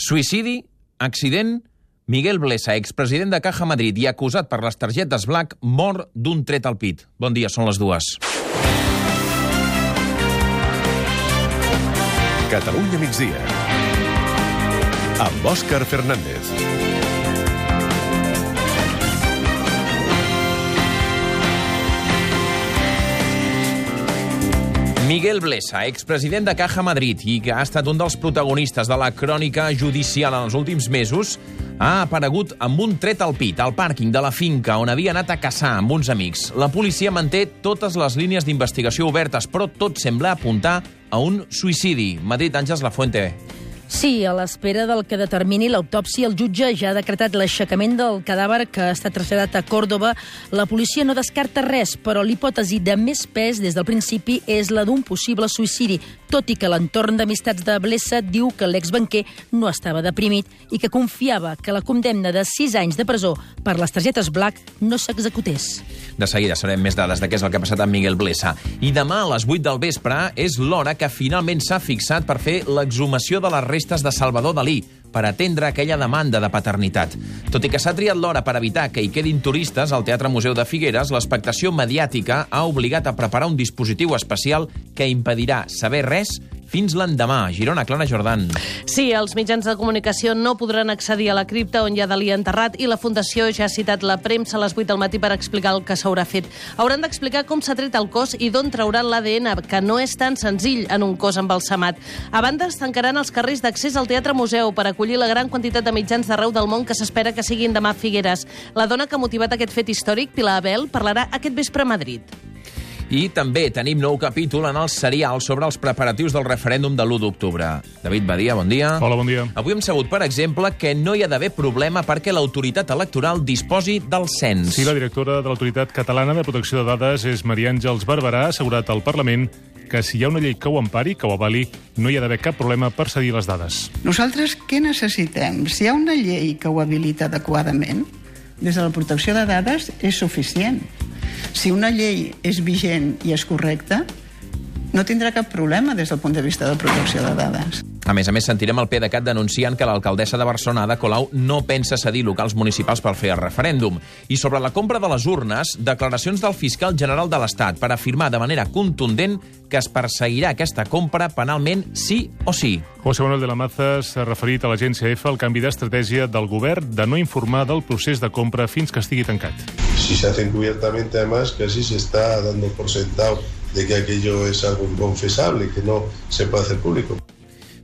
Suïcidi, accident, Miguel Blesa, expresident de Caja Madrid i acusat per les targetes Black, mor d'un tret al pit. Bon dia, són les dues. Catalunya migdia. Amb Òscar Fernández. Miguel Blesa, expresident de Caja Madrid i que ha estat un dels protagonistes de la crònica judicial en els últims mesos, ha aparegut amb un tret al pit al pàrquing de la finca on havia anat a caçar amb uns amics. La policia manté totes les línies d'investigació obertes, però tot sembla apuntar a un suïcidi. Madrid, Àngels Lafuente. Sí, a l'espera del que determini l'autòpsia, el jutge ja ha decretat l'aixecament del cadàver que ha estat traslladat a Còrdoba. La policia no descarta res, però l'hipòtesi de més pes des del principi és la d'un possible suïcidi, tot i que l'entorn d'amistats de Blessa diu que l'exbanquer no estava deprimit i que confiava que la condemna de 6 anys de presó per les targetes Black no s'executés. De seguida sabem més dades de què és el que ha passat amb Miguel Blesa. I demà a les 8 del vespre és l'hora que finalment s'ha fixat per fer l'exhumació de les restes de Salvador Dalí, per atendre aquella demanda de paternitat. Tot i que s'ha triat l'hora per evitar que hi quedin turistes al Teatre Museu de Figueres, l'expectació mediàtica ha obligat a preparar un dispositiu especial que impedirà saber res fins l'endemà. Girona, Clara Jordan. Sí, els mitjans de comunicació no podran accedir a la cripta on hi ha Dalí enterrat i la Fundació ja ha citat la premsa a les 8 del matí per explicar el que s'haurà fet. Hauran d'explicar com s'ha tret el cos i d'on trauran l'ADN, que no és tan senzill en un cos embalsamat. A banda, es tancaran els carrers d'accés al Teatre Museu per acollir la gran quantitat de mitjans d'arreu del món que s'espera que siguin demà a Figueres. La dona que ha motivat aquest fet històric, Pilar Abel, parlarà aquest vespre a Madrid. I també tenim nou capítol en el serial sobre els preparatius del referèndum de l'1 d'octubre. David Badia, bon dia. Hola, bon dia. Avui hem sabut, per exemple, que no hi ha d'haver problema perquè l'autoritat electoral disposi del cens. Sí, la directora de l'Autoritat Catalana de Protecció de Dades és Maria Àngels Barberà, ha assegurat al Parlament que si hi ha una llei que ho empari, que ho avali, no hi ha d'haver cap problema per cedir les dades. Nosaltres què necessitem? Si hi ha una llei que ho habilita adequadament, des de la protecció de dades és suficient. Si una llei és vigent i és correcta, no tindrà cap problema des del punt de vista de protecció de dades. A més a més, sentirem el PDeCAT denunciant que l'alcaldessa de Barcelona, Ada Colau, no pensa cedir locals municipals per fer el referèndum. I sobre la compra de les urnes, declaracions del fiscal general de l'Estat per afirmar de manera contundent que es perseguirà aquesta compra penalment sí o sí. José Manuel de la Maza s'ha referit a l'agència EFA al canvi d'estratègia del govern de no informar del procés de compra fins que estigui tancat. Si se hace encubiertamente, además, casi se está dando por sentado de que aquello es algo inconfesable que no se puede hacer público.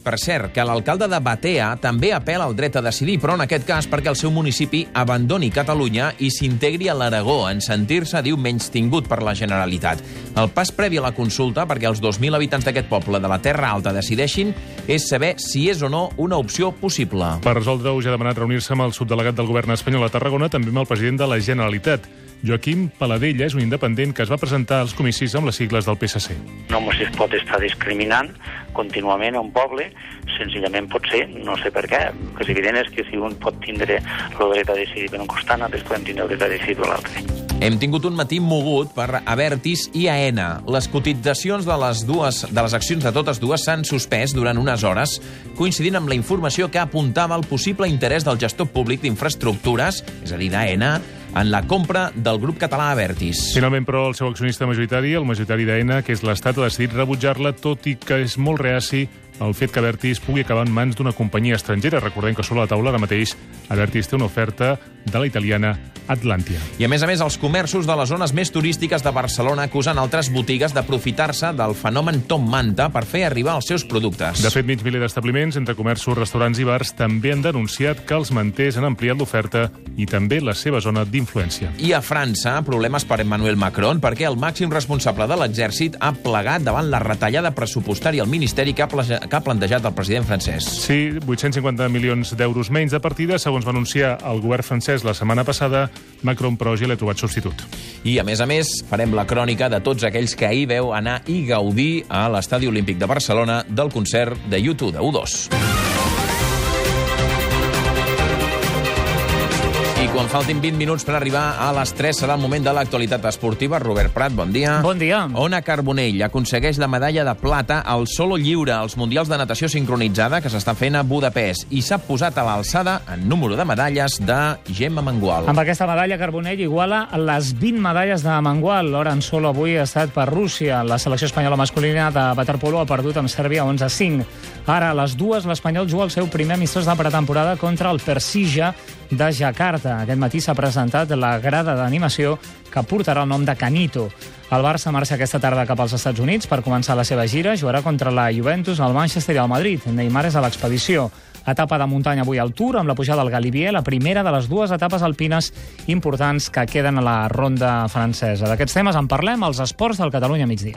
Per cert, que l'alcalde de Batea també apela al dret a decidir, però en aquest cas perquè el seu municipi abandoni Catalunya i s'integri a l'Aragó en sentir-se, diu, menys tingut per la Generalitat. El pas previ a la consulta perquè els 2.000 habitants d'aquest poble de la Terra Alta decideixin és saber si és o no una opció possible. Per resoldre-ho, ja ha demanat reunir-se amb el subdelegat del govern espanyol a Tarragona, també amb el president de la Generalitat. Joaquim Paladella és un independent que es va presentar als comicis amb les sigles del PSC. No es pot estar discriminant contínuament a un poble, senzillament pot ser, no sé per què, el que és evident és que si un pot tindre el dret a decidir per un costat, altres podem tindre el dret a decidir per l'altre. Hem tingut un matí mogut per Avertis i AENA. Les cotitzacions de les, dues, de les accions de totes dues s'han suspès durant unes hores, coincidint amb la informació que apuntava el possible interès del gestor públic d'infraestructures, és a dir, d'AENA, en la compra del grup català Avertis. Finalment, però, el seu accionista majoritari, el majoritari d'AENA, que és l'Estat, ha decidit rebutjar-la, tot i que és molt reaci el fet que Avertis pugui acabar en mans d'una companyia estrangera. Recordem que sobre la taula ara mateix Avertis té una oferta de la italiana Atlantia. I a més a més, els comerços de les zones més turístiques de Barcelona acusen altres botigues d'aprofitar-se del fenomen Tom Manta per fer arribar els seus productes. De fet, mig miler d'establiments, entre comerços, restaurants i bars, també han denunciat que els manters han ampliat l'oferta i també la seva zona d'influència. I a França, problemes per Emmanuel Macron perquè el màxim responsable de l'exèrcit ha plegat davant la retallada pressupostària al Ministeri que ha, que ha plantejat el president francès. Sí, 850 milions d'euros menys de partida, segons va anunciar el govern francès la setmana passada, Macron, però, ja l'ha trobat substitut. I, a més a més, farem la crònica de tots aquells que ahir veu anar i gaudir a l'Estadi Olímpic de Barcelona del concert de YouTube de U2. Quan faltin 20 minuts per arribar a les 3 serà el moment de l'actualitat esportiva. Robert Prat, bon dia. Bon dia. Ona Carbonell aconsegueix la medalla de plata al solo lliure als Mundials de Natació Sincronitzada que s'està fent a Budapest i s'ha posat a l'alçada en número de medalles de Gemma Mangual. Amb aquesta medalla, Carbonell iguala les 20 medalles de Mangual. L'hora en solo avui ha estat per Rússia. La selecció espanyola masculina de waterpolo ha perdut amb Sèrbia 11-5. Ara, a les dues, l'Espanyol juga el seu primer amistós de pretemporada contra el Persija de Jakarta. Aquest matí s'ha presentat la grada d'animació que portarà el nom de Canito. El Barça marxa aquesta tarda cap als Estats Units per començar la seva gira. Jugarà contra la Juventus, el Manchester i el Madrid. Neymar és a l'expedició. Etapa de muntanya avui al Tour, amb la pujada al Galibier, la primera de les dues etapes alpines importants que queden a la ronda francesa. D'aquests temes en parlem als esports del Catalunya migdia.